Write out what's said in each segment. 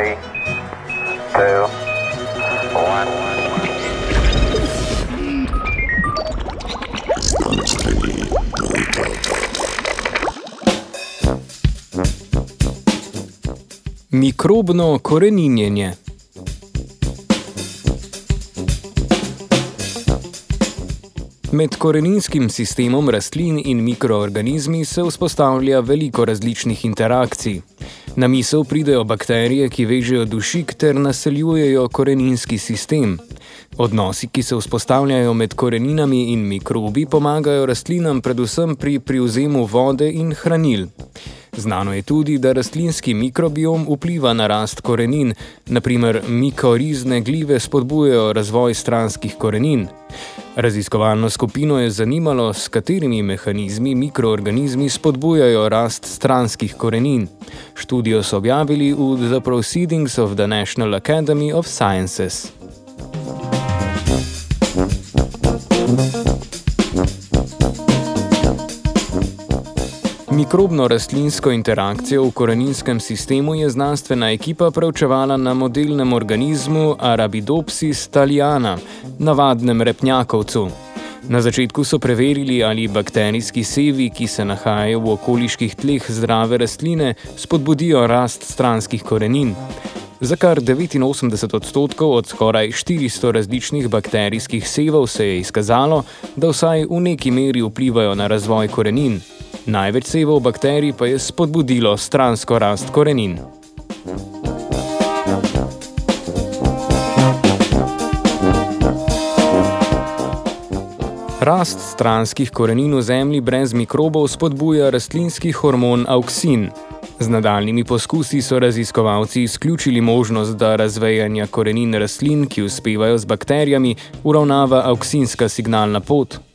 three, two, one. Mikrobno koreninjenje. Med koreninskim sistemom rastlin in mikroorganizmi se vzpostavlja veliko različnih interakcij. Na misel pridejo bakterije, ki vežejo dušik ter naseljujejo koreninski sistem. Odnosi, ki se vzpostavljajo med koreninami in mikrobi, pomagajo rastlinam predvsem pri privzemu vode in hranil. Znano je tudi, da rastlinski mikrobiom vpliva na rast korenin, naprimer mikorizne glive spodbujajo razvoj stranskih korenin. Raziskovalno skupino je zanimalo, s katerimi mehanizmi mikroorganizmi spodbujajo rast stranskih korenin. Študijo so objavili v The Proceedings of the National Academy of Sciences. Mikrobno-rastlinsko interakcijo v koreninskem sistemu je znanstvena ekipa preučevala na modelnem organizmu Arabidopsis thaliana, navadnem repnjakovcu. Na začetku so preverili, ali bakterijski sevi, ki se nahajajo v okoliških tleh zdrave rastline, spodbudijo rast stranskih korenin. Za kar 89 odstotkov od skoraj 400 različnih bakterijskih sevov se je izkazalo, da vsaj v neki meri vplivajo na razvoj korenin. Največ sevov bakterij pa je spodbudilo stransko rast korenin. Rast stranskih korenin v zemlji brez mikrobov spodbuja rastlinski hormon auksin. Z nadaljnimi poskusi so raziskovalci izključili možnost, da razvejanje korenin rastlin, ki uspevajo z bakterijami, uravnava auksinska signalna pot.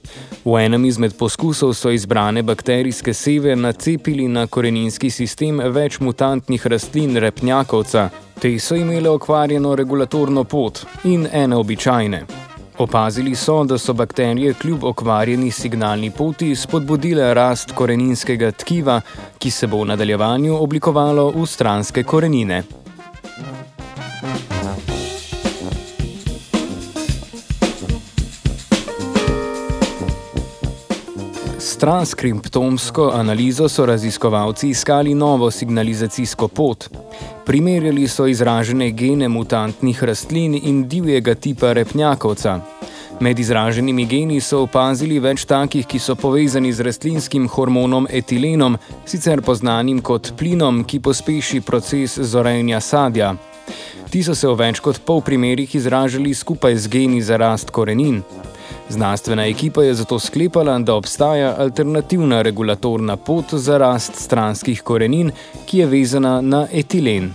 V enem izmed poskusov so izbrane bakterijske seve nacepili na koreninski sistem več mutantnih rastlin repnjakovca. Te so imele okvarjeno regulatorno pot in ene običajne. Opazili so, da so bakterije kljub okvarjeni signalni poti spodbudile rast koreninskega tkiva, ki se bo v nadaljevanju oblikovalo v stranske korenine. S transkriptomsko analizo so raziskovalci iskali novo signalizacijsko pot. Primerjali so izražene gene mutantnih rastlin in divjega tipa repnjakovca. Med izraženimi geni so opazili več takih, ki so povezani z rastlinskim hormonom etilenom, sicer poznanim kot plinom, ki pospeši proces zorenja sadja. Ti so se v več kot pol primerih izražali skupaj z geni za rast korenin. Znanstvena ekipa je zato sklepala, da obstaja alternativna regulatorna pot za rast stranskih korenin, ki je vezana na etilen.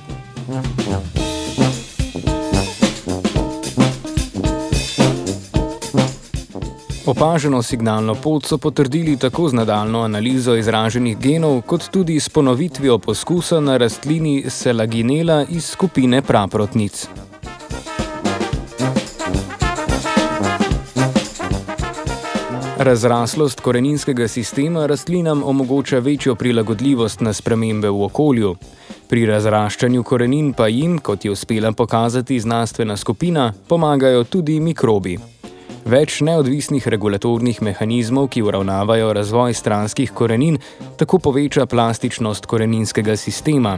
Opaženo signalno pot so potrdili tako z nadaljno analizo izraženih genov, kot tudi s ponovitvijo poskusa na rastlini Selaginela iz skupine praprotnic. Razraslost koreninskega sistema rastlinam omogoča večjo prilagodljivost na spremembe v okolju. Pri razraščanju korenin pa jim, kot je uspela pokazati znanstvena skupina, pomagajo tudi mikrobi. Več neodvisnih regulatornih mehanizmov, ki uravnavajo razvoj stranskih korenin, tako poveča plastičnost koreninskega sistema.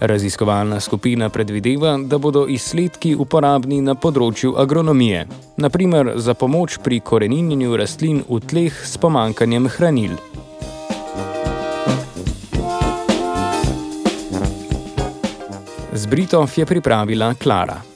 Raziskovalna skupina predvideva, da bodo izsledki uporabni na področju agronomije, naprimer za pomoč pri koreninjenju rastlin v tleh s pomankanjem hranil. Z Britov je pripravila Klara.